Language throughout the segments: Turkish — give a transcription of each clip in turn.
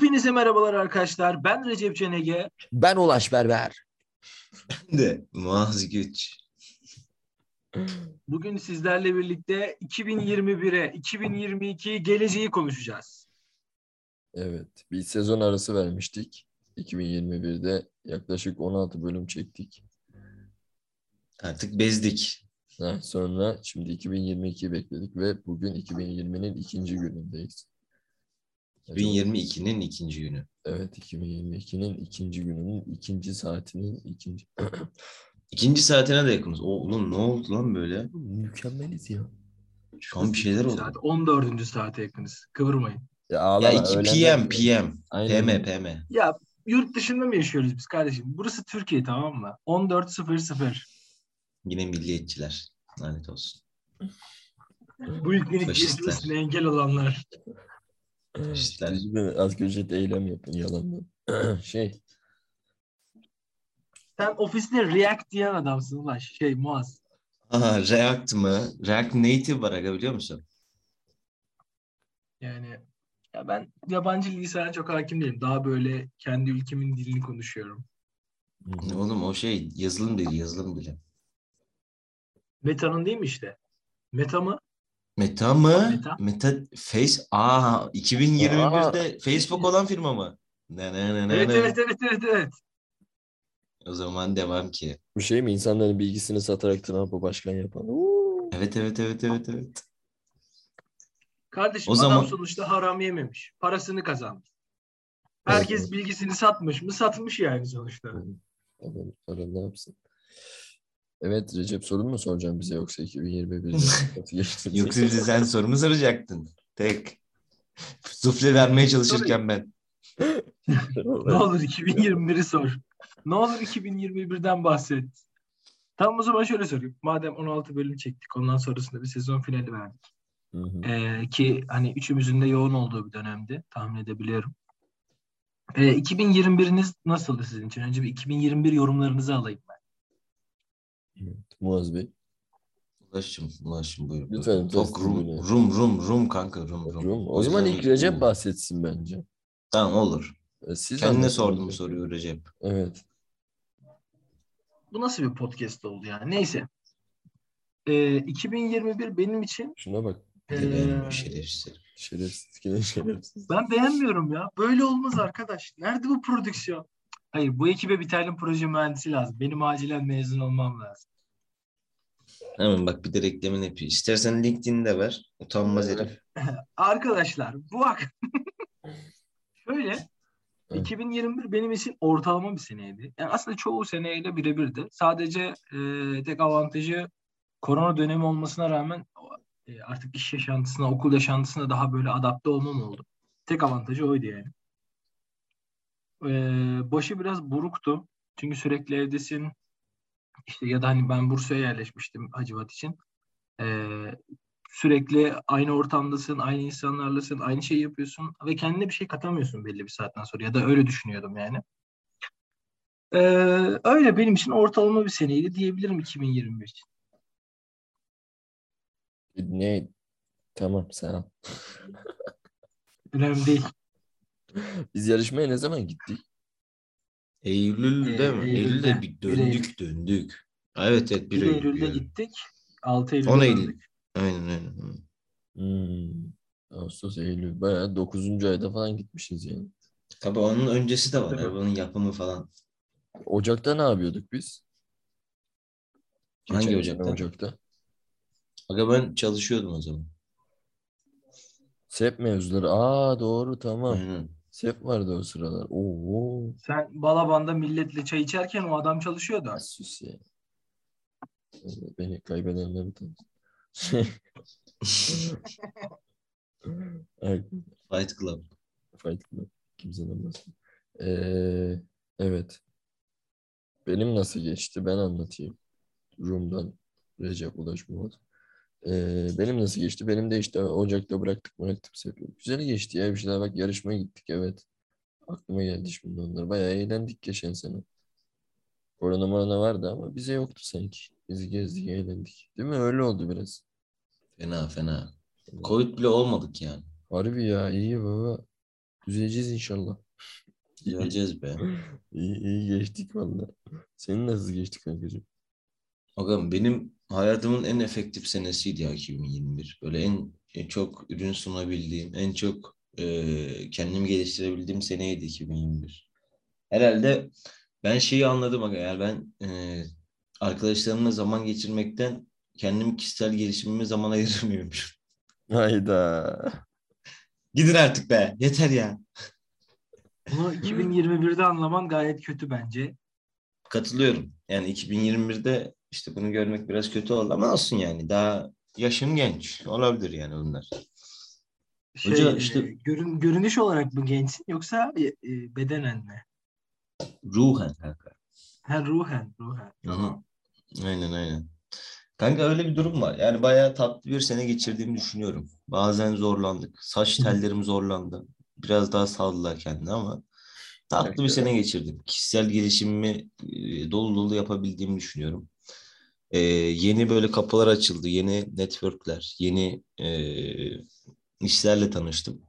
Hepinize merhabalar arkadaşlar. Ben Recep Cenege. Ben Ulaş Berber. de Muaz Güç. Bugün sizlerle birlikte 2021'e, 2022'ye geleceği konuşacağız. Evet. Bir sezon arası vermiştik. 2021'de yaklaşık 16 bölüm çektik. Artık bezdik. Ha, sonra şimdi 2022'yi bekledik ve bugün 2020'nin ikinci günündeyiz. Acaba- 2022'nin ikinci günü. Evet 2022'nin ikinci gününün ikinci saatinin ikinci. İkinci saatine de yakınız. O, oğlum ne oldu lan böyle? Mükemmeliz ya. Şu an bir şeyler oldu. Saat 14. saate yakınız. Kıvırmayın. Ya, ağlama, Ya 2 öğlenler- PM PM. Aynen. PM PM. Ya yurt dışında mı yaşıyoruz biz kardeşim? Burası Türkiye tamam mı? 14.00. Yine milliyetçiler. Lanet olsun. Bu ülkenin gelişmesine engel olanlar. Lütfen asgari ücret eylem yapın yalandan. şey Sen ofiste React diyen adamsın Ulaş. Şey Muaz. Aha, React mı? React Native var aga biliyor musun? Yani ya ben yabancı lisana çok hakim değilim. Daha böyle kendi ülkemin dilini konuşuyorum. Oğlum o şey yazılım dili yazılım dili. Meta'nın değil mi işte? Meta mı? Meta mı? Meta. Meta Face. Aa 2021'de Facebook olan firma mı? Ne ne ne ne Evet ne. evet evet evet evet. O zaman devam ki. Bu şey mi insanların bilgisini satarak Trump'ı başkan yapan? Oo. Evet evet evet evet evet. Kardeşim O adam zaman- sonuçta haram yememiş. Parasını kazanmış. Herkes Evet. bilgisini satmış mı? Satmış yani sonuçta. Adam para ne yapsın? Evet Recep sorun mu soracağım bize yoksa 2021'de nasıl geçti? Yoksa bize sen soru mu soracaktın? Tek. Sufle vermeye çalışırken ben. Ne olur 2021'i sor. Ne olur 2021'den bahset. Tamam o zaman şöyle sorayım. Madem 16 bölüm çektik ondan sonrasında bir sezon finali verdik. Hı hı. Ee, ki hani üçümüzün de yoğun olduğu bir dönemdi. Tahmin edebiliyorum. Ee, 2021'iniz nasıldı sizin için? Önce bir 2021 yorumlarınızı alayım Muaz Bey. Ulaşım, ulaşım buyur. Lütfen, Çok rum, rum, rum, rum kanka rum, rum. Rum. O zaman ilk Recep rum. bahsetsin bence. Tamam olur. E, Siz Kendine sordum bu soruyu Recep. Evet. Bu nasıl bir podcast oldu yani? Neyse. Ee, 2021 benim için Şuna bak. Ee, şerefsiz. Şerefsiz. ben beğenmiyorum ya. Böyle olmaz arkadaş. Nerede bu prodüksiyon? Hayır bu ekibe bir tane proje mühendisi lazım. Benim acilen mezun olmam lazım. Hemen bak bir de reklamını yapıyor. İstersen LinkedIn'i de ver. Utanmaz herif. Arkadaşlar bu ak şöyle Evet. 2021 benim için ortalama bir seneydi. Yani aslında çoğu seneyle birebirdi. Sadece e, tek avantajı korona dönemi olmasına rağmen e, artık iş yaşantısına, okul yaşantısına daha böyle adapte olmam oldu. Tek avantajı oydu yani. Başı biraz buruktu. Çünkü sürekli evdesin. İşte ya da hani ben Bursa'ya yerleşmiştim Hacivat için. E, sürekli aynı ortamdasın, aynı insanlarlasın, aynı şeyi yapıyorsun ve kendine bir şey katamıyorsun belli bir saatten sonra ya da öyle düşünüyordum yani. Ee, öyle benim için ortalama bir seneydi diyebilirim 2021 için. Ne? Tamam sağ ol. Önemli değil. Biz yarışmaya ne zaman gittik? Eylül'de mi? Eylül'de. Eylül'de bir döndük döndük. Evet evet 1 bir Eylül. Eylül'de yani. gittik. 6 Eylül'de 10 Eylül. döndük. Aynen aynen. Hmm. Ağustos, Eylül. Bayağı 9. ayda falan gitmişiz yani. Tabii onun öncesi de var. Tabii. Arabanın yapımı falan. Ocak'ta ne yapıyorduk biz? Hangi Geçen Ocak'ta? Ocak'ta. Aga ben çalışıyordum o zaman. SEP mevzuları. Aa doğru tamam. Aynen. SEP vardı o sıralar. Oo. Sen Balaban'da milletle çay içerken o adam çalışıyordu. Sus ya. Beni kaybedenleri tanı. Ay, Fight Club. Fight Club. Kimseden bahsetmiyor. Ee, evet. Benim nasıl geçti ben anlatayım. Rum'dan Recep Ulaş Murat. Ee, benim nasıl geçti? Benim de işte Ocak'ta bıraktık bıraktık SEP'i. Güzel geçti ya. Bir şeyler bak yarışmaya gittik evet. Aklıma geldi şimdi onlar. Bayağı eğlendik geçen sene. Korona morona vardı ama bize yoktu sanki. Bizi gezdik, eğlendik. Değil mi? Öyle oldu biraz. Fena fena. Covid bile olmadık yani. Harbi ya iyi baba. Düzeleceğiz inşallah. Geleceğiz be. İyi, iyi geçtik valla. Senin nasıl geçti kankacığım? Bakalım benim hayatımın en efektif senesiydi ya 2021. Böyle en, çok ürün sunabildiğim, en çok e, kendimi geliştirebildiğim seneydi 2021. Herhalde ben şeyi anladım aga. Yani ben e, arkadaşlarımla zaman geçirmekten kendim kişisel gelişimime zaman ayıramıyormuşum. Hayda. Gidin artık be. Yeter ya. Bunu 2021'de anlaman gayet kötü bence. Katılıyorum. Yani 2021'de işte bunu görmek biraz kötü oldu ama olsun yani. Daha yaşım genç. Olabilir yani bunlar. Şey, Hoca e, işte- görün, görünüş olarak mı gençsin yoksa e, e, bedenen mi? Ruhen kanka. Ha ruhen, ruhen. Hı. Aynen aynen. Kanka öyle bir durum var. Yani bayağı tatlı bir sene geçirdiğimi düşünüyorum. Bazen zorlandık. Saç tellerim zorlandı. Biraz daha saldılar kendini ama tatlı bir sene geçirdim. Kişisel gelişimimi e, dolu dolu yapabildiğimi düşünüyorum. Ee, yeni böyle kapılar açıldı. Yeni networkler, yeni e, işlerle tanıştım.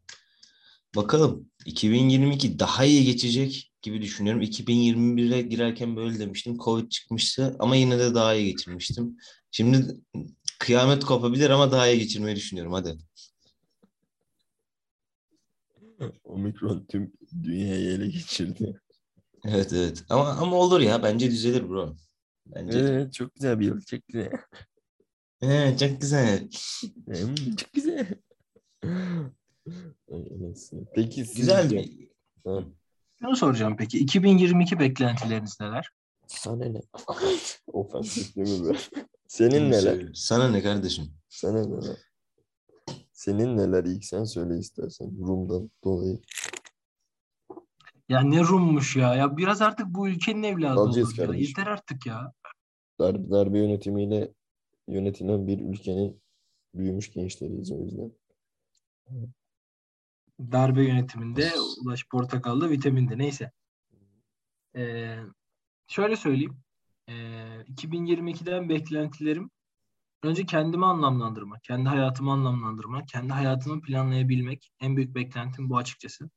Bakalım 2022 daha iyi geçecek gibi düşünüyorum. 2021'e girerken böyle demiştim. Covid çıkmıştı ama yine de daha iyi geçirmiştim. Şimdi kıyamet kopabilir ama daha iyi geçirmeyi düşünüyorum. Hadi. Omikron tüm dünyayı ele geçirdi. Evet evet. Ama ama olur ya. Bence düzelir bro. Bence. Evet çok güzel bir yıl. Çok güzel. Evet, çok güzel. Hmm, çok güzel. Ay, anasını. Peki Güzel sizce- bir Ha, Şunu soracağım peki. 2022 beklentileriniz neler? sana ne? Ofensif değil mi be? Senin neler? Sana ne kardeşim? Sana neler? Senin neler ilk sen söyle istersen Rum'dan dolayı. Ya ne Rum'muş ya. Ya biraz artık bu ülkenin evladı Alacağız olduk ya. kardeşim. Yeter artık ya. Darbe, darbe yönetimiyle yönetilen bir ülkenin büyümüş gençleriyiz o yüzden. Darbe yönetiminde Ulaş Portakal'da vitaminde neyse. Ee, şöyle söyleyeyim. Ee, 2022'den beklentilerim önce kendimi anlamlandırmak, kendi hayatımı anlamlandırmak, kendi hayatımı planlayabilmek. En büyük beklentim bu açıkçası.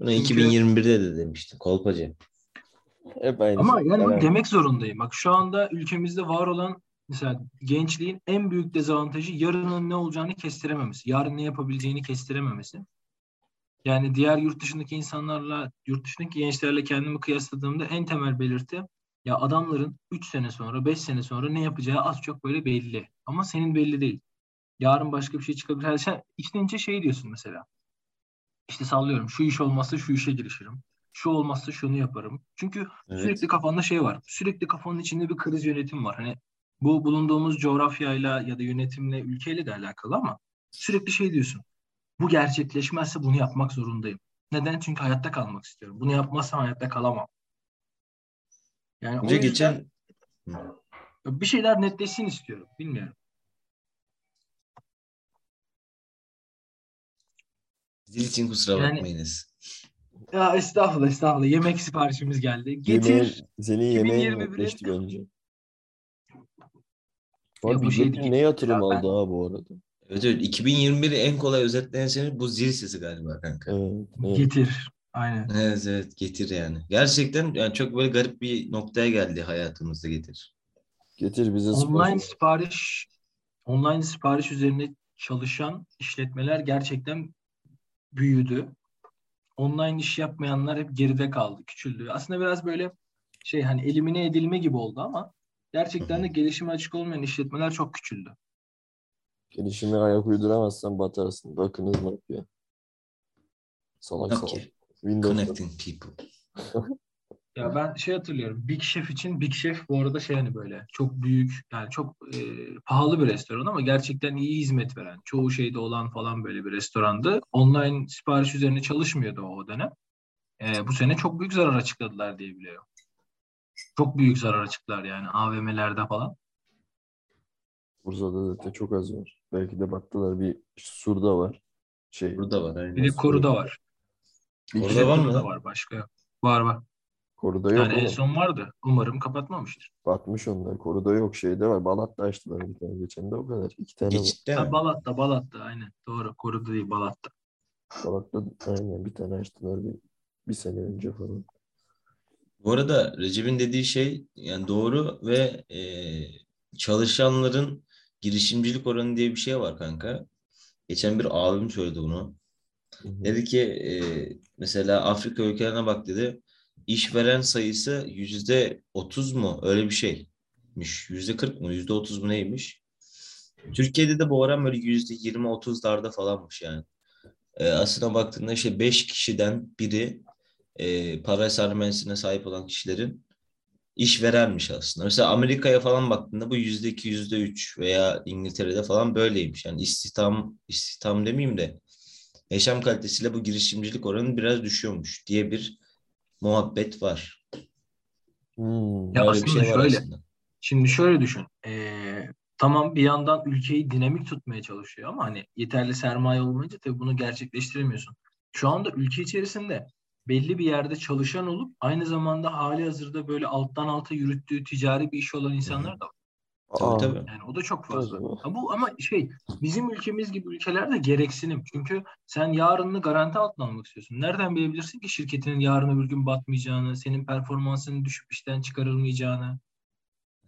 Bunu Çünkü- 2021'de de demiştim. Kolpacı. Hep aynı Ama şey. yani bunu demek zorundayım. Bak şu anda ülkemizde var olan mesela gençliğin en büyük dezavantajı yarının ne olacağını kestirememesi. Yarın ne yapabileceğini kestirememesi. Yani diğer yurt dışındaki insanlarla, yurt dışındaki gençlerle kendimi kıyasladığımda en temel belirti ya adamların 3 sene sonra, 5 sene sonra ne yapacağı az çok böyle belli. Ama senin belli değil. Yarın başka bir şey çıkabilir. Yani sen içten içe şey diyorsun mesela. İşte sallıyorum şu iş olmazsa şu işe girişirim. Şu olmazsa şunu yaparım. Çünkü Evet. Sürekli kafanda şey var. Sürekli kafanın içinde bir kriz yönetim var. Hani bu bulunduğumuz coğrafyayla ya da yönetimle, ülkeyle de alakalı ama sürekli şey diyorsun. Bu gerçekleşmezse bunu yapmak zorundayım. Neden? Çünkü hayatta kalmak istiyorum. Bunu yapmazsam hayatta kalamam. Yani o Önce yüzden geçen bir şeyler netleşsin istiyorum. Bilmiyorum. Zil için kusura Yani- bakmayınız. Ya estağfurullah estağfurullah. Yemek siparişimiz geldi. Getir. Senin yemeğin 2021'in netleşti bence. Ya bu şey Getir değil. ne yatırım Ya ben- aldı ha bu arada? Evet evet 2021'i en kolay özetleyen sene bu zil sesi galiba kanka. Evet, evet. Getir. Aynen. Evet evet getir yani. Gerçekten yani çok böyle garip bir noktaya geldi hayatımızda getir. Getir bize Online sipariş online sipariş üzerine çalışan işletmeler gerçekten büyüdü. Online iş yapmayanlar hep geride kaldı, küçüldü. Aslında biraz böyle şey hani elimine edilme gibi oldu ama gerçekten de gelişime açık olmayan işletmeler çok küçüldü. Gelişime ayak uyduramazsan batarsın. Bakınız ne yapıyor. Salak salak. Okay. Windows'ta. Connecting people. Ya ben şey hatırlıyorum. Big Chef için Big Chef bu arada şey hani böyle çok büyük yani çok e, pahalı bir restoran ama gerçekten iyi hizmet veren, çoğu şeyde olan falan böyle bir restorandı. Online sipariş üzerine çalışmıyordu o dönem. E, bu sene çok büyük zarar açıkladılar diye biliyorum. Çok büyük zarar açıklar yani AVM'lerde falan. Bursa'da zaten çok az var. Belki de baktılar bir Sur'da var. Şey, Burada var aynen. Bir de Koru'da var. bir Orada var mı var başka. Var var. Koru'da yok Yani en son vardı. Umarım kapatmamıştır. Batmış onlar. Koru'da yok. Şeyde var. Balat'ta açtılar bir tane geçen de o kadar. İki tane var. Geçitte Ha, mi? Balat'ta, Balat'ta aynen. Doğru. Koru'da değil, Balat'ta. Kavak'ta aynen bir tane açtılar bir, bir sene önce falan. Bu arada Recep'in dediği şey yani doğru ve e, çalışanların girişimcilik oranı diye bir şey var kanka. Geçen bir abim söyledi bunu. Hı hı. Dedi ki e, mesela Afrika ülkelerine bak dedi. İşveren sayısı yüzde otuz mu? Öyle bir şeymiş. Yüzde kırk mı? Yüzde otuz mu neymiş? Türkiye'de de bu oran böyle yüzde yirmi otuzlarda falanmış yani. E, aslına baktığında işte beş kişiden biri e, para sermayesine sahip olan kişilerin işverenmiş aslında. Mesela Amerika'ya falan baktığında bu yüzde iki, yüzde üç veya İngiltere'de falan böyleymiş. Yani istihdam, istihdam demeyeyim de yaşam kalitesiyle bu girişimcilik oranı biraz düşüyormuş diye bir muhabbet var. Hmm. Ya aslında şey var şöyle. aslında. Şimdi şöyle düşün. Ee, tamam bir yandan ülkeyi dinamik tutmaya çalışıyor ama hani yeterli sermaye olmayınca tabii bunu gerçekleştiremiyorsun. Şu anda ülke içerisinde belli bir yerde çalışan olup aynı zamanda hali hazırda böyle alttan alta yürüttüğü ticari bir iş olan insanlar da var. Tabii Aa, tabii. Yani o da çok fazla. Tabii. Ha bu ama şey bizim ülkemiz gibi ülkelerde gereksinim. Çünkü sen yarını garanti altına almak istiyorsun. Nereden bilebilirsin ki şirketinin yarın öbür gün batmayacağını, senin performansının düşüp işten çıkarılmayacağını?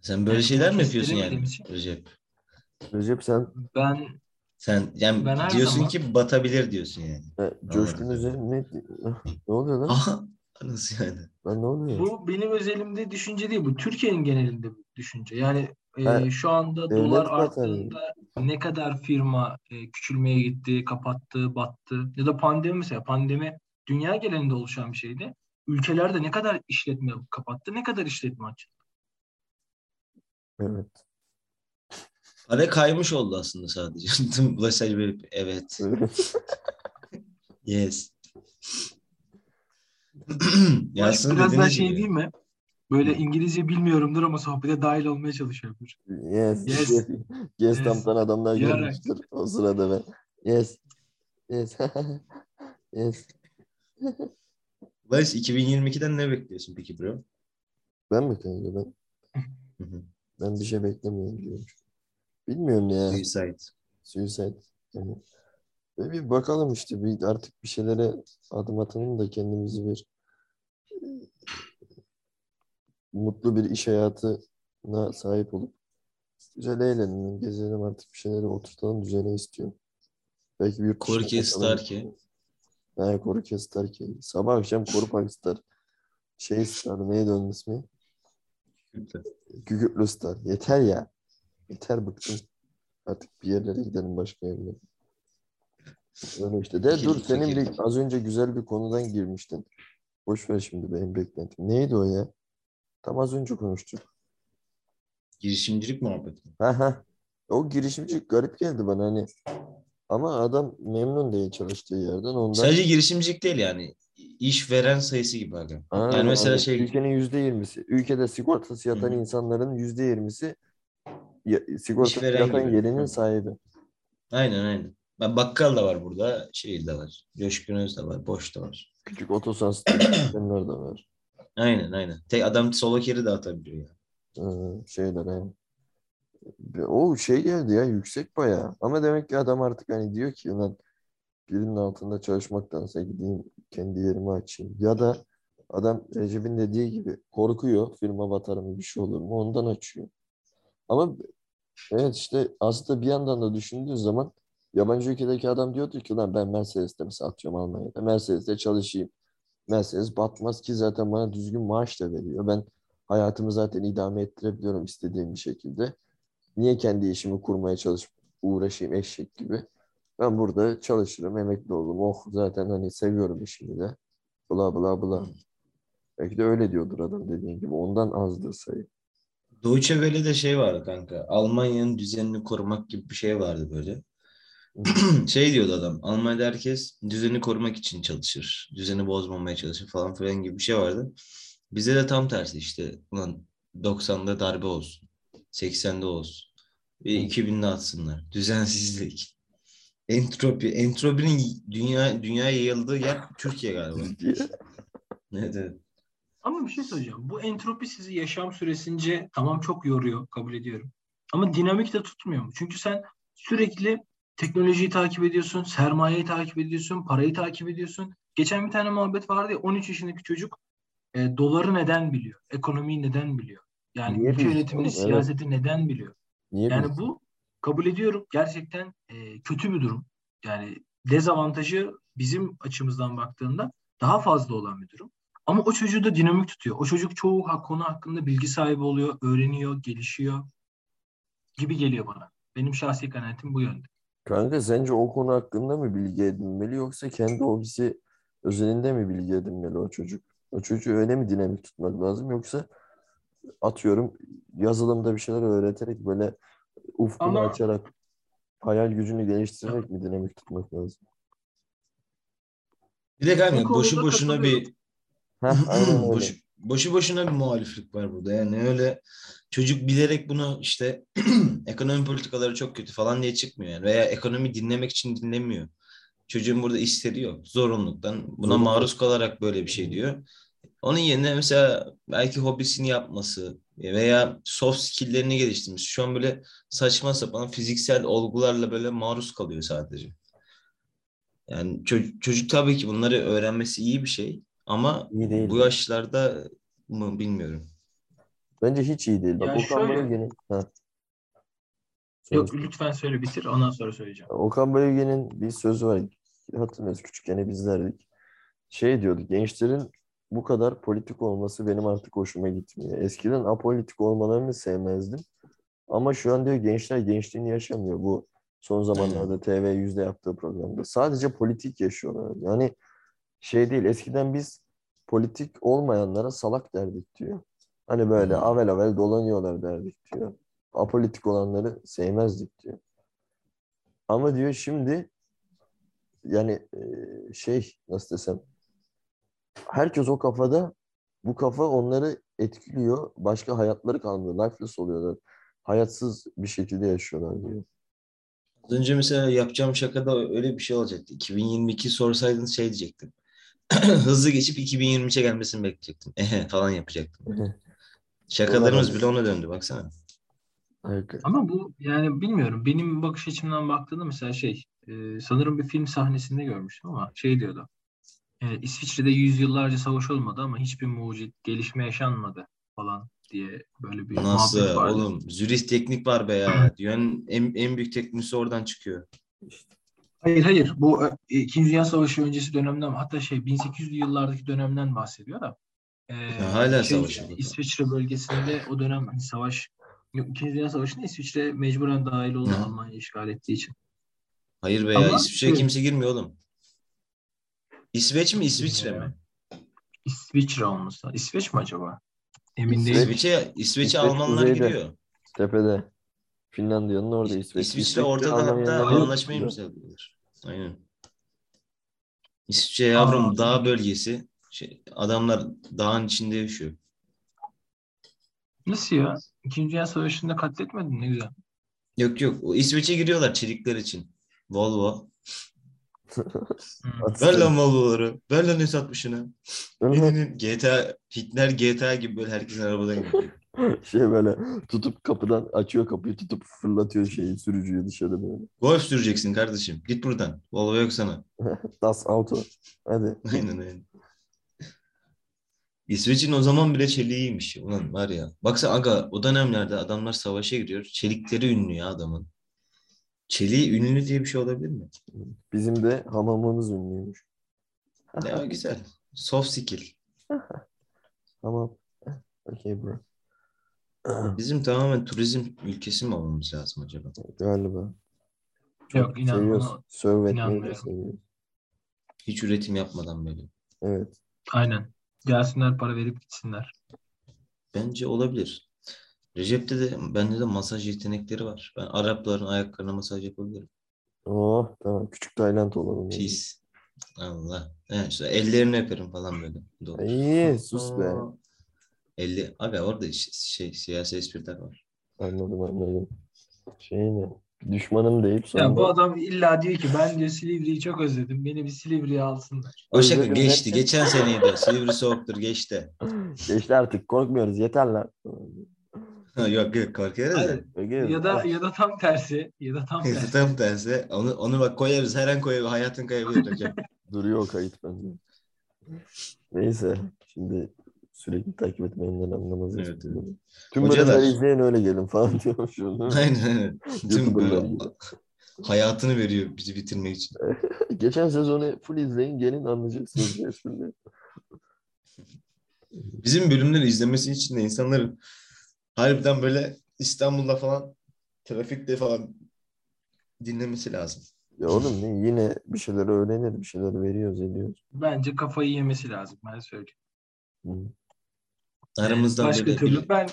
Sen böyle Yani şeyler mi yapıyorsun yani için. Recep? Recep sen Ben Sen yani Ben diyorsun zaman- ki batabilir diyorsun yani. e, Coşkun üzerine ne, ne oluyor lan? Aha nasıl yani? Lan ne oluyor? bu benim özelimde düşünce değil bu. Türkiye'nin genelinde bir düşünce. Yani e, şu anda devlet dolar arttığında ne kadar firma e, küçülmeye gitti, kapattı, battı ya da pandemi mesela pandemi dünya genelinde oluşan bir şeydi. Ülkelerde ne kadar işletme kapattı, ne kadar işletme açtı. Evet. Para kaymış oldu aslında sadece. Mesaj verip evet. Yes. ya aslında biraz daha şey gibi. değil mi? Böyle. İngilizce bilmiyorumdur ama sohbete dahil olmaya çalışıyordur. Yes. Yes. Yes. yes. Adamlar Yarak. gelmiştir. O sırada ben. Yes. Yes. yes. Barış 2022'den ne bekliyorsun peki bro? Ben mi kanka ben? Hı hı. Ben bir şey beklemiyorum diyorum. Bilmiyorum ya. Suicide. Suicide. Yani. Ve bir bakalım işte bir artık bir şeylere adım atalım da kendimizi bir mutlu bir iş hayatına sahip olup güzel eğlenelim, gezelim artık bir şeyleri oturtalım düzene istiyorum. Belki bir dışına Korki kaçalım. Starkey. Ha, Koruke Starkey. Sabah akşam Korupak Star. Şey Star neydi onun ismi? Gugurtlu Star. Yeter ya. Yeter bıktım. Artık bir yerlere gidelim başka yerlere. Öyle işte. De dur senin bir az önce güzel bir konudan girmiştin. Boş ver şimdi benim beklentim. Neydi o ya? Tam az önce konuştuk. Girişimcilik muhabbeti. Ha ha. O girişimci garip geldi bana hani. Ama adam memnun değil çalıştığı yerden. Ondan Sadece girişimcilik değil yani. İşveren sayısı gibi aga. Aynen, yani mesela aynen. şey Ülkenin yüzde yirmisi. Ülkede sigortası yatan Hı insanların yüzde yirmisi sigortası yatan gibi. yerinin Hı. sahibi. aynen aynen. Ben bakkal da var burada. Şey de var. Coşkun Öz de var. Boş da var. Küçük otosans sistemler de var. Aynen aynen. Tek adam solo carry de atabiliyor ya. Ee, şeyler yani. Ve O şey geldi ya yüksek bayağı. Ama demek ki adam artık hani diyor ki lan birinin altında çalışmaktansa gideyim kendi yerimi açayım. Ya da adam Recep'in dediği gibi korkuyor firma batar mı bir şey olur mu ondan açıyor. Ama evet işte aslında bir yandan da düşündüğün zaman yabancı ülkedeki adam diyordu ki lan ben Mercedes'te mesela atıyorum Almanya'da Mercedes'te çalışayım. Mercedes batmaz ki zaten bana düzgün maaş da veriyor. Ben hayatımı zaten idame ettirebiliyorum istediğim bir şekilde. Niye kendi işimi kurmaya çalışıp uğraşayım eşek gibi? Ben burada çalışırım, emekli olurum. Oh zaten hani seviyorum işimi de. Bla bla bla. Belki de öyle diyordur adam dediğin gibi. Ondan azdır sayı. Deutsche Welle'de şey vardı kanka. Almanya'nın düzenini korumak gibi bir şey vardı böyle. şey diyordu adam. Almanya'da herkes düzeni korumak için çalışır. Düzeni bozmamaya çalışır falan filan gibi bir şey vardı. Bize de tam tersi işte. Ulan 90'da darbe olsun. 80'de olsun. Ve 2000'de atsınlar. Düzensizlik. Entropi. Entropinin dünya dünyaya yayıldığı yer Türkiye galiba. Evet, evet. Ama bir şey söyleyeceğim. Bu entropi sizi yaşam süresince tamam çok yoruyor, kabul ediyorum. Ama dinamik de tutmuyor mu? Çünkü sen sürekli teknolojiyi takip ediyorsun, sermayeyi takip ediyorsun, parayı takip ediyorsun. Geçen bir tane muhabbet vardı ya 13 yaşındaki çocuk e, doları neden biliyor? Ekonomiyi neden biliyor? Yani Niye ülke yönetimini? Evet. siyaseti neden biliyor? Niye Yani bilsin? bu kabul ediyorum gerçekten e, kötü bir durum. Yani dezavantajı bizim açımızdan baktığında daha fazla olan bir durum. Ama o çocuğu da dinamik tutuyor. O çocuk çoğu konu hakkında bilgi sahibi oluyor, öğreniyor, gelişiyor gibi geliyor bana. Benim şahsi kanaatim bu yönde. Kanka sence o konu hakkında mı bilgi edinmeli yoksa kendi hobisi özelinde mi bilgi edinmeli o çocuk? O çocuğu öyle mi dinamik tutmak lazım yoksa atıyorum yazılımda bir şeyler öğreterek böyle ufkunu Ama- açarak hayal gücünü geliştirerek mi dinamik tutmak lazım? Bir de kanka boşu boşuna bir Heh, boşu, boşu boşuna bir muhaliflik var burada. Yani öyle çocuk bilerek bunu işte ekonomi politikaları çok kötü falan diye çıkmıyor yani. Veya ekonomi dinlemek için dinlemiyor. Çocuğun burada istediği yok. Zorunluluktan buna Zorunluluk. maruz kalarak böyle bir şey diyor. Onun yerine mesela belki hobisini yapması veya soft skill'lerini geliştirmesi. Şu an böyle saçma sapan fiziksel olgularla böyle maruz kalıyor sadece. Yani ço- çocuk tabii ki bunları öğrenmesi iyi bir şey ama İyi değil. bu yaşlarda mı bilmiyorum. Bence hiç iyi değil. Bak Okan şöyle- Bayülgen'in ha. Yok Söyle. lütfen söyle bitir ondan sonra söyleyeceğim. Okan Bayülgen'in bir sözü var. Hatırlıyoruz küçükken hep izlerdik. Şey diyordu gençlerin bu kadar politik olması benim artık hoşuma gitmiyor. Eskiden apolitik olmalarını sevmezdim. Ama şu an diyor gençler gençliğini yaşamıyor. Bu son zamanlarda TV yüzde yaptığı programda. Sadece politik yaşıyorlar. Yani şey değil eskiden biz politik olmayanlara salak derdik diyor. Hani böyle Hmm. avel avel dolanıyorlar derdik diyor. Apolitik olanları sevmezdik diyor. Ama diyor şimdi yani e, şey nasıl desem herkes o kafada bu kafa onları etkiliyor. Başka hayatları kalmıyor. Lifeless oluyorlar. Hayatsız bir şekilde yaşıyorlar diyor. Az önce mesela yapacağım şakada öyle bir şey olacaktı. 2022 sorsaydınız şey diyecektim. Hızlı geçip 2023'e gelmesini bekleyecektim. Ehe falan yapacaktım. Şakalarımız bile ona döndü baksana. Ama bu yani bilmiyorum. Benim bakış açımdan baktığımda mesela şey e, sanırım bir film sahnesinde görmüştüm ama şey diyordu. E, İsviçre'de yüzyıllarca savaş olmadı ama hiçbir mucit gelişme yaşanmadı falan diye böyle bir Nasıl oğlum? Zürih teknik var be ya. Dünyanın en, en büyük teknisi oradan çıkıyor. Hayır hayır. Bu e, İkinci Dünya Savaşı öncesi dönemden hatta şey 1800'lü yıllardaki dönemden bahsediyor da. E, Ya hala şey, savaş. İsviçre bölgesinde o dönem hani savaş İkinci Dünya Savaşı'nda İsviçre mecburen dahil oldu Hı. Almanya işgal ettiği için. Hayır be Ama ya. İsviçre'ye kimse girmiyor oğlum. İsveç mi İsviçre mi? İsviçre olması. lazım. İsveç mi acaba? Emin İsveç. değilim. İsveç'e İsveç'e İsveç Almanlar kuzeyde. giriyor. Tepede. Finlandiya'nın orada İs- İsveç. İsviçre İsveç'te ortada Almanya'nın hatta yanında yok anlaşma burada. imzalıyorlar. Aynen. İsviçre yavrum Aa. dağ bölgesi. Şey, adamlar dağın içinde yaşıyor. Nasıl ya? İkinci Dünya Savaşı'nda katletmedin ne güzel. Yok yok. O İsveç'e giriyorlar çelikler için. Volvo. At- Ver lan Volvo'ları. Ver lan S60'ını. Birinin GTA, Hitler GTA gibi böyle herkesin arabadan gidiyor. Şey böyle tutup kapıdan açıyor kapıyı tutup fırlatıyor şeyi sürücüyü dışarı böyle. Golf süreceksin kardeşim. Git buradan. Volvo yok sana. Das Auto. Hadi. Aynen aynen. İsveç'in o zaman bile çeliğiymiş. Ulan var ya. Baksana aga o dönemlerde adamlar savaşa giriyor. Çelikleri ünlü ya adamın. Çeliği ünlü diye bir şey olabilir mi? Bizim de hamamımız ünlüymüş. Ya güzel. Soft skill. Tamam. Okey bro. Bizim tamamen turizm ülkesi mi olmamız lazım acaba? Galiba. Yok inan ona Serve etmeyi de inanmıyorum. seviyoruz. Hiç üretim yapmadan böyle. Evet. aynen. Gelsinler para verip gitsinler. Bence olabilir. Recep'te de bende de masaj yetenekleri var. Ben Arapların ayaklarına masaj yapabilirim. Oh tamam. Küçük Tayland olalım. yani. Pis. Allah. Evet, işte ellerini öperim falan böyle. Olur. İyi sus be. Aa. Elli. Abi orada şey siyasi espriler var. Anladım anladım. Şey ne? Düşmanım deyip sonra Ya bu adam illa diyor ki ben diyor Silivri'yi çok özledim. Beni bir Silivri'ye alsınlar. O şaka Özledim geçti. derken- Geçen seneydi. Silivri soğuktur geçti. geçti artık korkmuyoruz yeter lan. yok yok. Hayır. Öyle Ya da ya da tam tersi. Ya da tam tersi. Tam tersi. Onu, onu bak koyarız. Her an koyarız. Hayatın kayabilir hocam. Duruyor o kayıt bende. Neyse. Şimdi sürekli takip etmeyinden anlamaz. Evet. Tüm Hocalar- bölümleri izleyin öyle gelin falan diyormuş. aynen aynen. Tüm böyle hayatını veriyor bizi bitirmek için. Geçen sezonu full izleyin gelin anlayacaksınız. esprileri. Bizim bölümleri izlemesi için de insanların harbiden böyle İstanbul'da falan trafikte falan dinlemesi lazım. ya oğlum ne, yine bir şeyler öğrenir, bir şeyler veriyoruz, ediyoruz. Bence kafayı yemesi lazım. Ben söyleyeyim. Hı. Aramızdan başka türlü ben,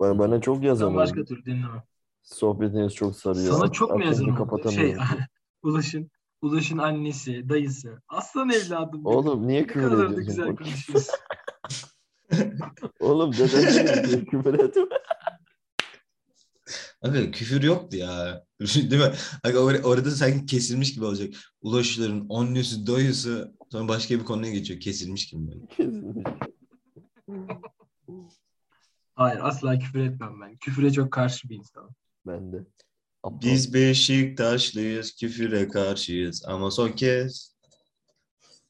Bana, bana çok yazan başka türlü dinlemem. Sohbetiniz çok sarıyor. Sana çok mu oldu? Şey. Ulaş'ın Ulaş'ın annesi, dayısı. Aslan evladım. Oğlum niye Ne küfür kadar da ediyorsun? güzel konuşuyorsun. Oğlum diye küfür etme. Abi küfür yoktu ya. Değil mi? Hani or- orada sanki kesilmiş gibi olacak. Ulaşların annesi, dayısı sonra başka bir konuya geçiyor. Kesilmiş gibi böyle. Hayır asla küfür etmem ben. Küfüre çok karşı bir insanım. ben de. Aptal. Biz Beşiktaşlıyız, küfüre karşıyız ama son kez.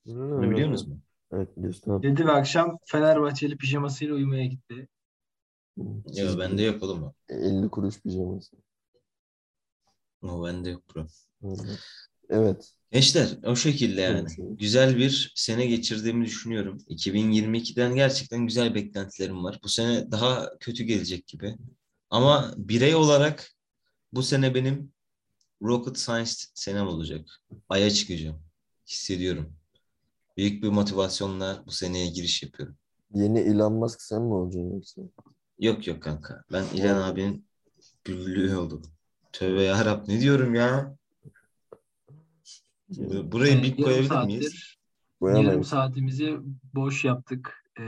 Bunu biliyor musunuz? Evet biliyorsun. Dedi ve akşam Fenerbahçeli pijamasıyla uyumaya gitti. Ya bende yok oğlum o. 50 kuruş pijaması. O bende yok bro. Evet. Gençler o şekilde yani. Evet. Güzel bir sene geçirdiğimi düşünüyorum. 2022'den gerçekten güzel beklentilerim var. Bu sene daha kötü gelecek gibi. Ama birey olarak bu sene benim Rocket Science senem olacak. Ay'a çıkacağım. Hissediyorum. Büyük bir motivasyonla bu seneye giriş yapıyorum. Yeni Elon Musk sen mi olacaksın yoksa? Yok yok kanka. Ben İlhan abinin büllüğü oldum. Tövbe yarab ne diyorum ya? Ee, bir yarım koyabilir miyiz? Yarım saatimizi boş yaptık. Ee,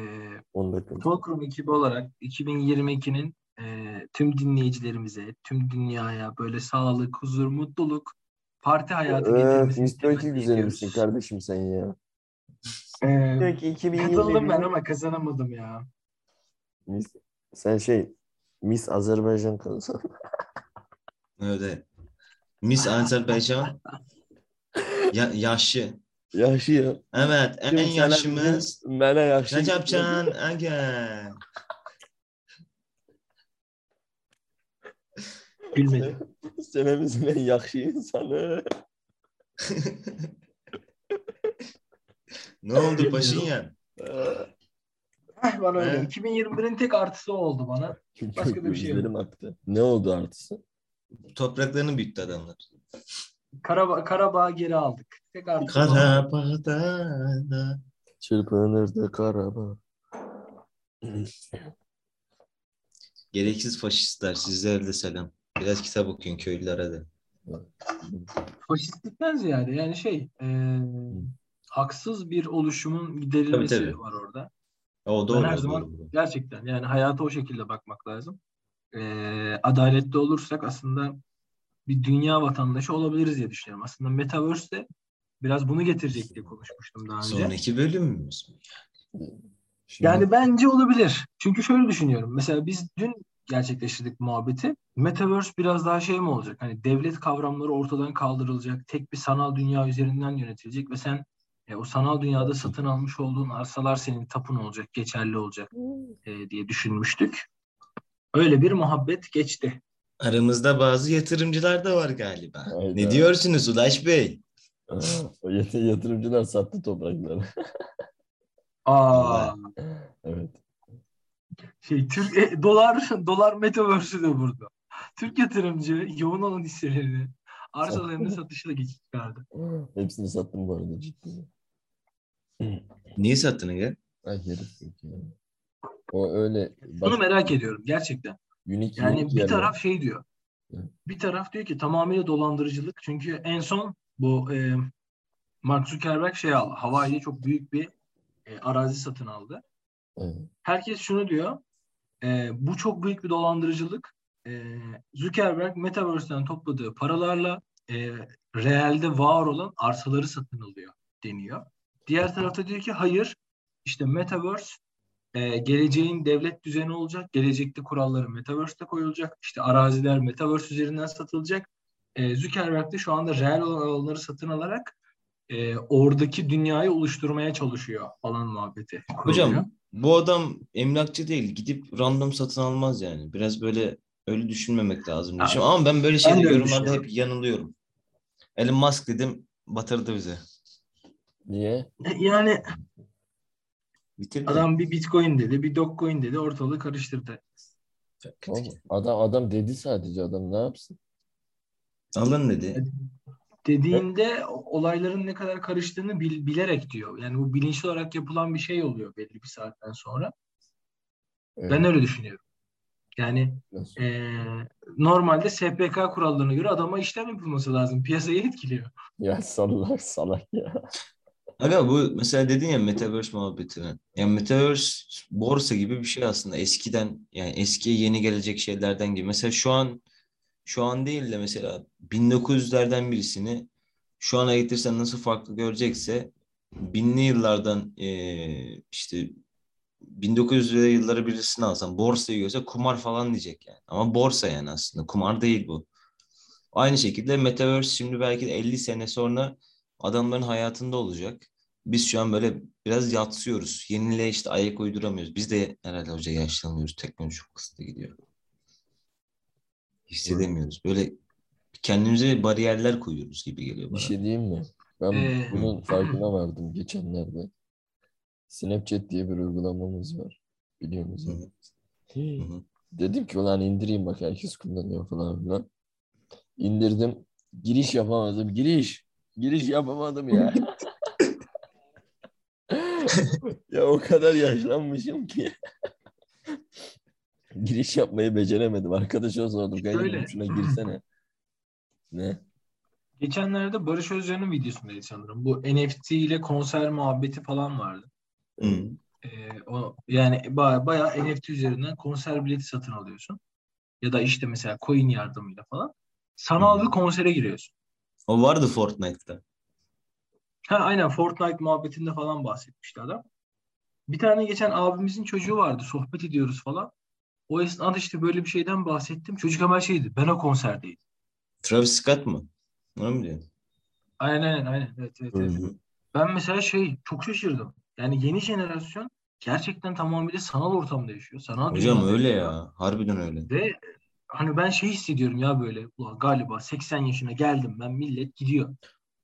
10 dakika. Talkroom ekibi olarak 2022'nin e, tüm dinleyicilerimize, tüm dünyaya böyle sağlık, huzur, mutluluk, parti hayatı Öf, getirmesini temenni güzel ediyoruz. misin kardeşim sen ya? Ee, Peki 2021. katıldım ben ama kazanamadım ya. Miss, sen şey Miss Azerbaycan kadısı. Öyle. Miss Azerbaycan ya, yaşlı. Yaşı ya. Evet en sana yaşımız Bana yaşlı. Recepcan Aga. Gülmedim. Senemizin en yakşı insanı. ne oldu Paşinyan? Heh, bana öyle. He. 2021'in tek artısı o oldu bana. Başka da bir şey yok. Aktı. Ne oldu artısı? Topraklarını büyüttü adamlar. Karabağ, Karabağ geri aldık. Tek artısı o. Karabağ'da. Çırpınırdı karaba. Gereksiz faşistler sizlere de selam. Biraz kitap okuyun köylülere de. Faşistlikten ziyade yani şey e, haksız bir oluşumun giderilmesi Tabii, tabii. var orada. O doğru. ben her doğru, zaman doğru. gerçekten yani hayata o şekilde bakmak lazım. E, adaletli olursak aslında bir dünya vatandaşı olabiliriz diye düşünüyorum. Aslında Metaverse de biraz bunu getirecek diye konuşmuştum daha önce. Sonraki bölümümüz mü? Şimdi Yani bence olabilir. Çünkü şöyle düşünüyorum. Mesela biz dün gerçekleştirdik muhabbeti. Metaverse biraz daha şey mi olacak? Hani devlet kavramları ortadan kaldırılacak. Tek bir sanal dünya üzerinden yönetilecek ve sen e, o sanal dünyada satın almış olduğun arsalar senin tapun olacak, geçerli olacak e, diye düşünmüştük. Öyle bir muhabbet geçti. Aramızda bazı yatırımcılar da var galiba. Hayda. Ne diyorsunuz Ulaş Bey? O yat- yatırımcılar sattı toprakları. Aa, evet. şey Türk e, dolar dolar metaverse'ü de burada. Türk yatırımcı yoğun olan hisselerini arsalarını satışla geçit çıkardı. Hepsini sattım bu arada ciddi. Niye sattın Ege? Ay herif ya. O öyle Bunu bak, merak ediyorum gerçekten. Unik Yani unik bir yerler. taraf şey diyor. Evet. Bir taraf diyor ki tamamıyla dolandırıcılık. Çünkü en son bu e, Mark Zuckerberg şey aldı. Hawaii'de çok büyük bir e, arazi satın aldı. Evet. Herkes şunu diyor. e, bu çok büyük bir dolandırıcılık. E, Zuckerberg Metaverse'den topladığı paralarla e, realde var olan arsaları satın alıyor deniyor. Diğer tarafta diyor ki hayır işte Metaverse e, geleceğin devlet düzeni olacak. Gelecekte kuralları Metaverse'te koyulacak. İşte araziler Metaverse üzerinden satılacak. E, Zuckerberg de şu anda reel olan alanları satın alarak e, oradaki dünyayı oluşturmaya çalışıyor falan muhabbeti. kuruluyor. Hocam bu adam emlakçı değil. Gidip random satın almaz yani. Biraz böyle öyle düşünmemek lazım. Düşünüyorum. Ama ben böyle ben şeyler de öyle yorumlarda hep yanılıyorum. Elon Musk dedim batırdı bize. Niye? E, yani Bitirdi. adam bir Bitcoin dedi, bir Dogecoin dedi, ortalığı karıştırdı. Oğlum, adam adam dedi sadece adam ne yapsın? Alın dedi. Dediğinde olayların ne kadar karıştığını bil- bilerek diyor. Yani bu bilinçli olarak yapılan bir şey oluyor belli bir saatten sonra. Evet, Ben öyle düşünüyorum. Yani nasıl? e, normalde SPK kurallarına göre adama işlem yapılması lazım. Piyasayı etkiliyor. Ya salak salak ya. Aga bu mesela dedin ya Metaverse muhabbetini. Yani Metaverse borsa gibi bir şey aslında. Eskiden yani eskiye yeni gelecek şeylerden gibi. Mesela şu an şu an değil de mesela 1900'lerden birisini şu ana getirsen nasıl farklı görecekse binli yıllardan eee, işte 1900'lü yılları birisini alsan borsayı görse kumar falan diyecek yani. Ama borsa yani aslında kumar değil bu. Aynı şekilde Metaverse şimdi belki de 50 sene sonra adamların hayatında olacak. Biz şu an böyle biraz yatsıyoruz. Yeniliğe işte ayak uyduramıyoruz. Biz de herhalde hoca yaşlanıyoruz. Teknoloji çok hızlı gidiyor. Hissedemiyoruz. Böyle kendimize bariyerler koyuyoruz gibi geliyor Bir bana. şey diyeyim mi? Ben Ee, bunun farkına vardım geçenlerde. Snapchat diye bir uygulamamız var. Biliyor musun? Hı hı. Dedim ki ulan indireyim bak herkes kullanıyor falan filan. İndirdim. Giriş yapamadım. Giriş. Giriş yapamadım ya. ya o kadar yaşlanmışım ki. Giriş yapmayı beceremedim. Arkadaşa sordum. Şöyle. Şuna girsene. Ne? Geçenlerde Barış Özcan'ın videosundaydı sanırım. Bu NFT ile konser muhabbeti falan vardı. Hı. Ee, o yani baya, bayağı NFT üzerinden konser bileti satın alıyorsun. Ya da işte mesela coin yardımıyla falan. Sanal bir konsere giriyorsun. O vardı Fortnite'ta. Ha aynen Fortnite muhabbetinde falan bahsetmişti adam. Bir tane geçen abimizin çocuğu vardı. Sohbet ediyoruz falan. O esnada işte böyle bir şeyden bahsettim. Çocuk hemen şeydi. Ben o konserdeydim. Travis Scott mı? Onu mu diyorsun? Aynen aynen aynen. Evet, evet, evet. hı. Ben mesela şey çok şaşırdım. Yani yeni jenerasyon gerçekten tamamıyla sanal ortamda yaşıyor. Sanal Hocam öyle yaşıyor. ya. Harbiden öyle. Ve hani ben şey hissediyorum ya böyle ulan galiba 80 yaşına geldim ben millet gidiyor.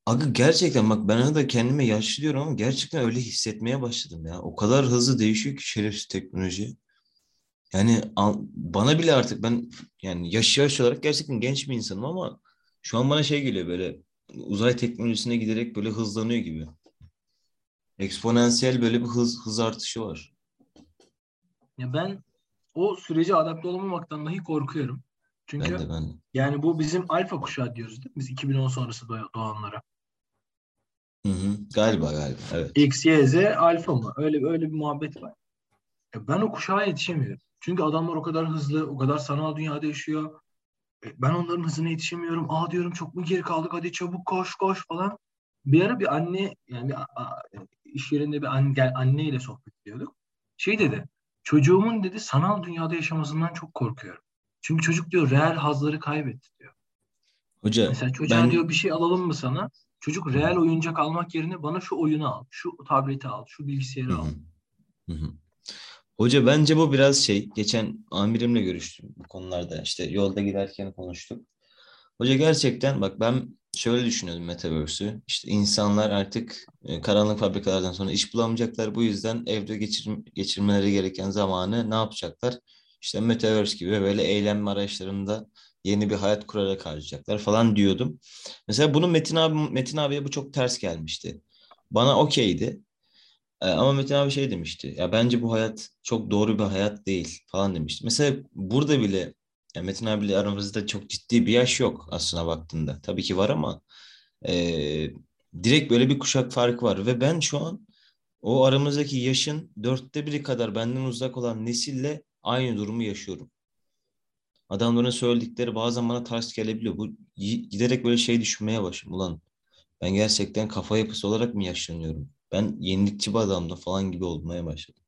Aga gerçekten bak ben da kendime yaşlı diyorum ama gerçekten öyle hissetmeye başladım ya. O kadar hızlı değişiyor ki şerefsiz teknoloji. Yani bana bile artık ben yani yaş yaş olarak gerçekten genç bir insanım ama şu an bana şey geliyor böyle uzay teknolojisine giderek böyle hızlanıyor gibi. Eksponansiyel böyle bir hız hız artışı var. Ya ben o sürece adapte olamamaktan dahi korkuyorum. Çünkü Ben de ben de. yani bu bizim alfa kuşağı diyoruz değil mi? Biz 2010 sonrası doğ- doğanlara. Hı hı. Galiba galiba evet. X, Y, Z alfa mı? Öyle öyle bir muhabbet var. Ya ben o kuşağa yetişemiyorum. Çünkü adamlar o kadar hızlı, o kadar sanal dünyada yaşıyor. E, Ben onların hızına yetişemiyorum. Aa diyorum çok mu geri kaldık? Hadi çabuk koş koş falan. Bir ara bir anne yani bir, iş yerinde bir anne, anneyle sohbet ediyorduk. Şey dedi. Çocuğumun dedi sanal dünyada yaşamasından çok korkuyorum. Çünkü çocuk diyor reel hazları kaybetti diyor. Hoca Mesela çocuğa ben diyor bir şey alalım mı sana? Çocuk reel oyuncak almak yerine bana şu oyunu al, şu tableti al, şu bilgisayarı al. Hoca bence bu biraz şey. Geçen amirimle görüştüm bu konularda. İşte yolda giderken konuştuk. Hoca gerçekten bak ben şöyle düşünüyordum Metaverse'ü. İşte insanlar artık e, karanlık fabrikalardan sonra iş bulamayacaklar. Bu yüzden evde geçir, geçirmeleri gereken zamanı ne yapacaklar? İşte Metaverse gibi böyle eğlenme araçlarında yeni bir hayat kurarak harcayacaklar falan diyordum. Mesela bunu Metin abi Metin abiye bu çok ters gelmişti. Bana okeydi. E, Ama Metin abi şey demişti. Ya bence bu hayat çok doğru bir hayat değil falan demişti. Mesela burada bile ya Metin abiyle aramızda çok ciddi bir yaş yok aslına baktığında. Tabii ki var ama e, direkt böyle bir kuşak farkı var. Ve ben şu an o aramızdaki yaşın dörtte biri kadar benden uzak olan nesille aynı durumu yaşıyorum. Adamların söyledikleri bazen bana ters gelebiliyor. Bu giderek böyle şey düşünmeye başladım. Ulan ben gerçekten kafa yapısı olarak mı yaşlanıyorum? Ben yenilikçi bir adamda falan gibi olmaya başladım.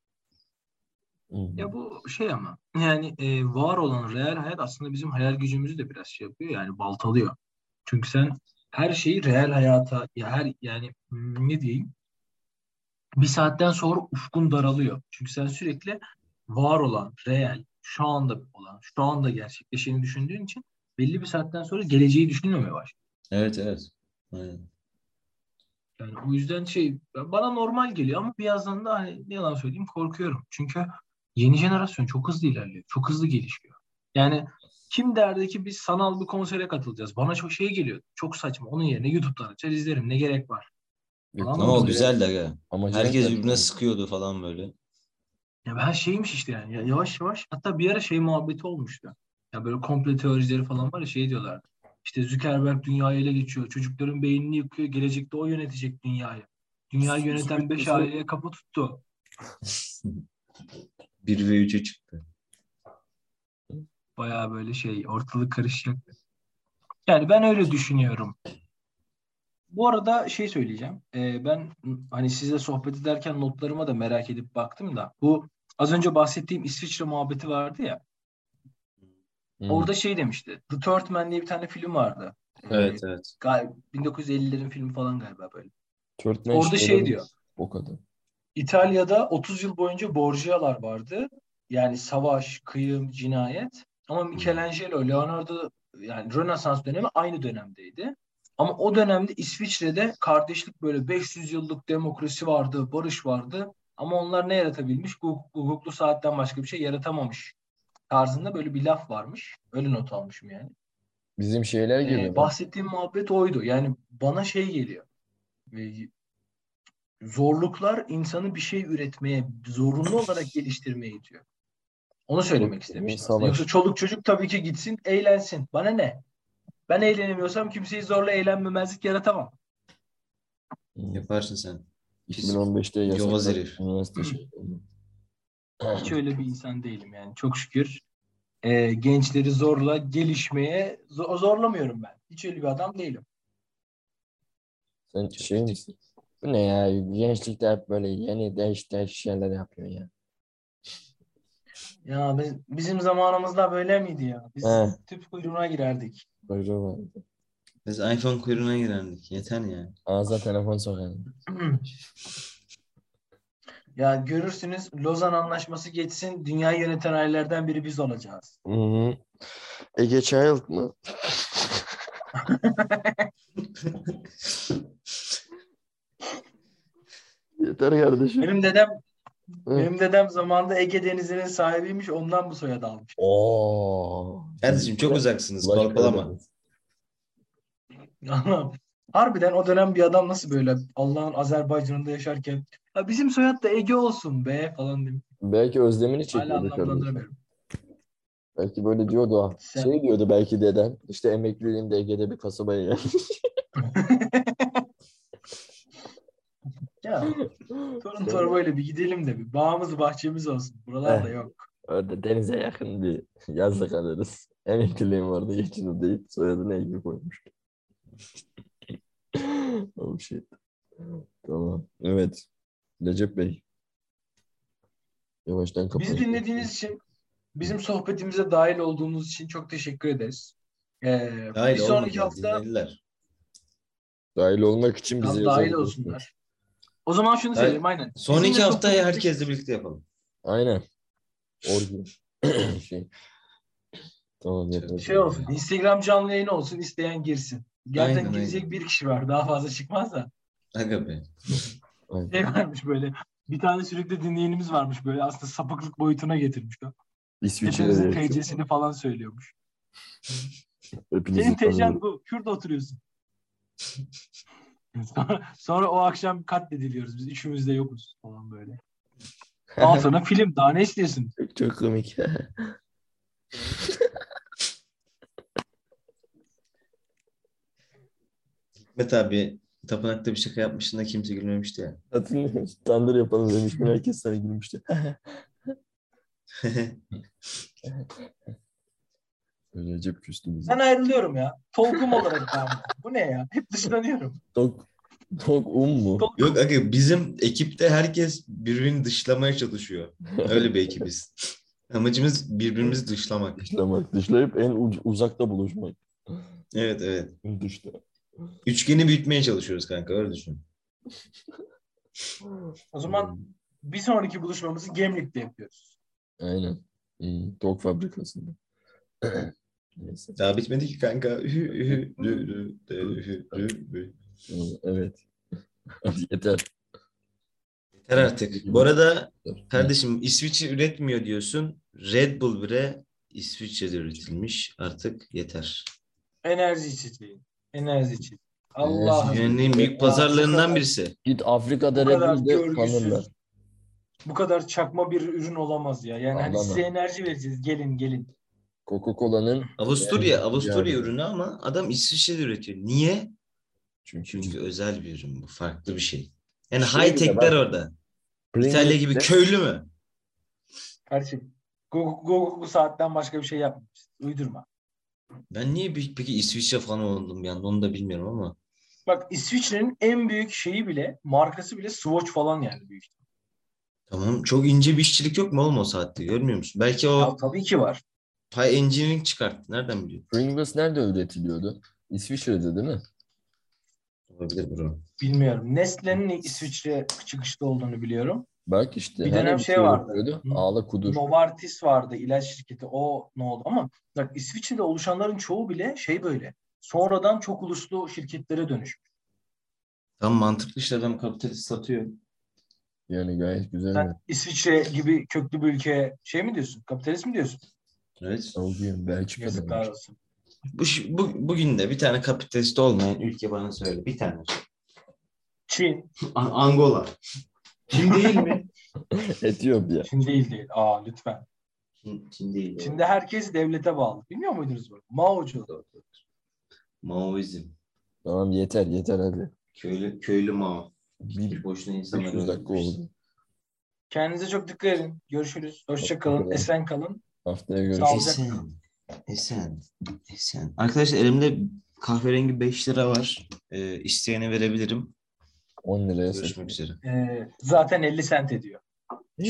Ya bu şey ama yani e, var olan real hayat aslında bizim hayal gücümüzü de biraz şey yapıyor yani baltalıyor. Çünkü sen her şeyi real hayata ya her yani ne diyeyim bir saatten sonra ufkun daralıyor. Çünkü sen sürekli var olan, real, şu anda olan, şu anda gerçekleşeni düşündüğün için belli bir saatten sonra geleceği düşünmemeye başlıyor. Evet evet. Aynen. Yani o yüzden şey bana normal geliyor ama bir yandan da hani ne yalan söyleyeyim korkuyorum. Çünkü yeni jenerasyon çok hızlı ilerliyor. Çok hızlı gelişiyor. Yani kim derdi ki biz sanal bir konsere katılacağız? Bana çok şey geliyor. Çok saçma. Onun yerine YouTube'dan açar izlerim. Ne gerek var? Falan Ama o güzel de Herkes ne? birbirine sıkıyordu falan böyle. Ya ben şeymiş işte yani ya yavaş yavaş hatta bir ara şey muhabbeti olmuştu. Ya böyle komple teorileri falan var ya şey diyorlardı. İşte Zuckerberg dünyayı ele geçiyor. Çocukların beynini yıkıyor. Gelecekte o yönetecek dünyayı. Dünyayı yöneten 5 aileye kapı tuttu. 1 ve 3'e çıktı. Bayağı böyle şey ortalık karışacak. Yani ben öyle düşünüyorum. Bu arada şey söyleyeceğim. Ee, ben hani sizle sohbet ederken notlarıma da merak edip baktım da bu az önce bahsettiğim İsviçre muhabbeti vardı ya. Hı. Orada şey demişti. The Third Man diye bir tane film vardı. Ee, Evet evet. gal- 1950'lerin filmi falan galiba böyle. Törtmen Orada işte şey olabilir. diyor. O kadar. İtalya'da 30 yıl boyunca Borgia'lar vardı. Yani savaş, kıyım, cinayet. Ama Michelangelo, Leonardo yani Rönesans dönemi aynı dönemdeydi. Ama o dönemde İsviçre'de kardeşlik böyle 500 yıllık demokrasi vardı, barış vardı. Ama onlar ne yaratabilmiş? Hukuk- Hukuklu saatten başka bir şey yaratamamış. Tarzında böyle bir laf varmış. Öyle not almışım yani. Bizim şeyler gibi. Ee, bahsettiğim muhabbet oydu. Yani bana şey geliyor. Zorluklar insanı bir şey üretmeye, zorunlu olarak geliştirmeye itiyor. Onu söylemek istemiştim. Yoksa çoluk çocuk tabii ki gitsin, eğlensin. Bana ne? Ben eğlenemiyorsam kimseyi zorla eğlenmemezlik yaratamam. Yaparsın sen. 2015'te Yobaz yasaklar üniversite şey. Hiç öyle bir insan değilim yani. Çok şükür e, gençleri zorla gelişmeye zo- zorlamıyorum ben. Hiç öyle bir adam değilim. Sen şey misin? Bu ne ya? Gençlikte hep böyle yeni değiş değiş şeyler yapıyorsun ya. Ya biz, bizim zamanımızda böyle miydi ya? Biz He. tüp kuyruğuna girerdik. Kuyruğu vardı. Biz iPhone kuyruğuna girerdik. Yeter ya. Ağza telefon sokardım. Ya görürsünüz Lozan Anlaşması geçsin dünyayı yöneten ailelerden biri biz olacağız. Hı hı. Ege Child mı? Yeter kardeşim. Benim dedem Hı. benim dedem zamanında Ege Denizi'nin sahibiymiş ondan bu soyadı almış. Oo. Kardeşim çok uzaksınız. Korkulama. Anlam. Harbiden o dönem bir adam nasıl böyle Allah'ın Azerbaycan'ında yaşarken "Ya bizim soyad da Ege olsun be falan demiş. Belki özlemini çekiyordu kardeşim. Belki böyle diyordu ha. Sen- Şey diyordu belki deden. İşte emekliliğimde Ege'de bir kasabaya geldim. Ya torun torbayla bir gidelim de bir bağımız bahçemiz olsun. Buralarda Eh. yok. Orada denize yakın bir yazlık alırız. Emekliliğim orada geçinir deyip soyadını Ege koymuş. oh shit. Tamam. Evet. Recep Bey. Yavaştan kapayın. Bizi dinlediğiniz için, bizim sohbetimize dahil olduğunuz için çok teşekkür ederiz. Ee, Dahil bir sonraki hafta Dinlediler. Dahil olmak için bize Tam dahil olsunlar. O zaman şunu söyleyeyim aynen. Son iki Bizimle haftayı herkesle birlikte yapalım. Aynen. Orgi. şey. Tamam yeter. Şey olsun. Instagram canlı yayını olsun. isteyen girsin. Gerçekten Aynen, girecek aynen. bir kişi var. Daha fazla çıkmaz da. Aga be. Şey varmış böyle. Bir tane sürekli dinleyenimiz varmış böyle. Aslında sapıklık boyutuna getirmiş o. İsviçre'de. TC'sini falan söylüyormuş. Hepinizi Senin TC'n bu. Şurada oturuyorsun. Sonra, sonra o akşam katlediliyoruz. Biz üçümüz de yokuz falan böyle. Al sana film. Daha ne istiyorsun? Çok, çok komik. Hikmet abi tapınakta bir şaka yapmıştın da kimse gülmemişti ya. Hatırlıyor musun? Tandır yapalım demiştim. Herkes sana gülmüştü. Recep küstü bize. Ben ayrılıyorum ya. Tolkum olarak ben. Bu ne ya? Hep dışlanıyorum. Tok, Tok un mu? Tok- Yok aga bizim ekipte herkes birbirini dışlamaya çalışıyor. Öyle bir ekibiz. Amacımız birbirimizi dışlamak. Dışlamak. Dışlayıp en uc- uzakta buluşmak. Evet evet. Dışta. Üçgeni büyütmeye çalışıyoruz kanka öyle düşün. O zaman bir sonraki buluşmamızı Gemlik'te yapıyoruz. Aynen. Tok fabrikasında. Neyse. Daha bitmedi ki kanka. Hü, hü, dü, dü, dü, hü, dü, dü. Evet. Hadi yeter. Yeter artık. Bu arada kardeşim İsviçre üretmiyor diyorsun. Red Bull bile İsviçre'de üretilmiş. Artık yeter. Enerji içeceği. Enerji içeceği. Allah'ım. Dünyanın büyük pazarlarından birisi. Git Afrika'da Red Bull'de tanırlar. bu kadar çakma bir ürün olamaz ya. Yani hani size enerji vereceğiz. Gelin gelin. Coca-Cola'nın Avusturya, Yani- Avusturya yani. ürünü ama adam İsviçre'de üretiyor. Niye? çünkü Çünkü özel bir ürün bu. Farklı bir şey. Yani Şey high de tech'ler orada. İtalya gibi Pringles'te- köylü mü? Kardeşim Google, Google bu saatten başka bir şey yapmamış. Uydurma. Ben niye bir- peki İsviçre falan oldum anda onu da bilmiyorum ama. Bak İsviçre'nin en büyük şeyi bile, markası bile Swatch falan yani büyük. Tamam çok ince bir işçilik yok mu oğlum o saatte görmüyor musun? Belki o Ya, tabii ki var. Pay Engineering çıkarttı. Nereden biliyorsun? Pringles nerede üretiliyordu? İsviçre'de değil mi? Olabilir bro. Bilmiyorum. Nestle'nin İsviçre çıkışta olduğunu biliyorum. Bak işte. Bir dönem şey vardı. yapıyordu? Hı. Ağla kudur. Novartis vardı ilaç şirketi. O ne oldu ama bak İsviçre'de oluşanların çoğu bile şey böyle. Sonradan çok uluslu şirketlere dönüşmüş. Tam mantıklı işte adam kapitalist satıyor. Yani gayet güzel. Sen mi? İsviçre gibi köklü bir ülkeye şey mi diyorsun? Kapitalist mi diyorsun? Evet. Belçika'da. Olsun. Bu, bu, bugün de bir tane kapitalist olmayan ülke bana söyle. Bir tane. Çin. An- Angola. Çin değil mi? Etiyopya. Çin değil değil. Aa lütfen. Çin, Çin değil. Çin'de herkes devlete bağlı. Bilmiyor muydunuz bunu? Mao'cu. Maoizm. Tamam yeter yeter hadi. Köylü, köylü Mao. Bir Boşuna insanlar 500 dakika oldu. Kendinize çok dikkat edin. Görüşürüz. Hoşça kalın. Esen kalın. Haftaya görüşürüz. Esen. Esen. Esen. Arkadaşlar elimde kahverengi 5 lira var. Ee, isteyene verebilirim. 10 liraya Görüşmek üzere. Ee, zaten 50 sent ediyor.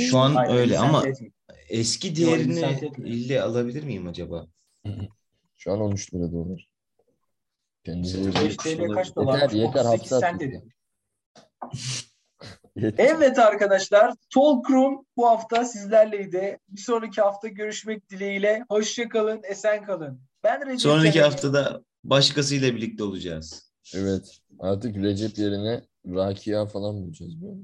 Şu an Hayır, 50 öyle ama etmiyor. eski diğerini ille alabilir miyim acaba? Şu an 13 lira dolar. Kendinize iyi 5 bakın. TL kaç Yeter, dolar? yeter, 38 hapse sent atın. ediyor. Evet arkadaşlar, Talk Room bu hafta sizlerleydi. Bir sonraki hafta görüşmek dileğiyle. Hoşça kalın, esen kalın. Ben Recep Sonraki Tayyip. haftada başkasıyla birlikte olacağız. Evet. Artık Recep yerine Rakia falan bulacağız böyle.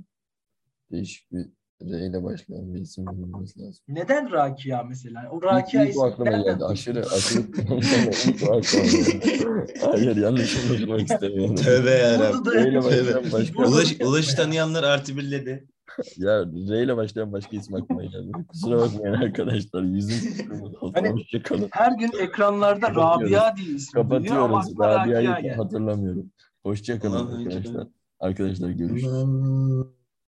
Değişik bir R ile başlayan bir isim bulmamız lazım. Neden Rakia mesela? O Rakia ilk ismi aklıma nereden geldi. Aşırı aşırı ilk o aklıma geldi. Hayır yanlış anlaşılmak istemiyorum. Tövbe yarabbim. R ile başlayan başka Ulaş, Ulaş'ı tanıyanlar artı birledi. ya R ile başlayan başka isim aklıma geldi. Kusura bakmayın arkadaşlar. Yüzüm Hani- Hoşçakalın. Her gün ekranlarda. Rabia diye isim Kapatıyoruz. Rabia'yı hatırlamıyorum. Hoşçakalın arkadaşlar. Arkadaşlar görüşürüz.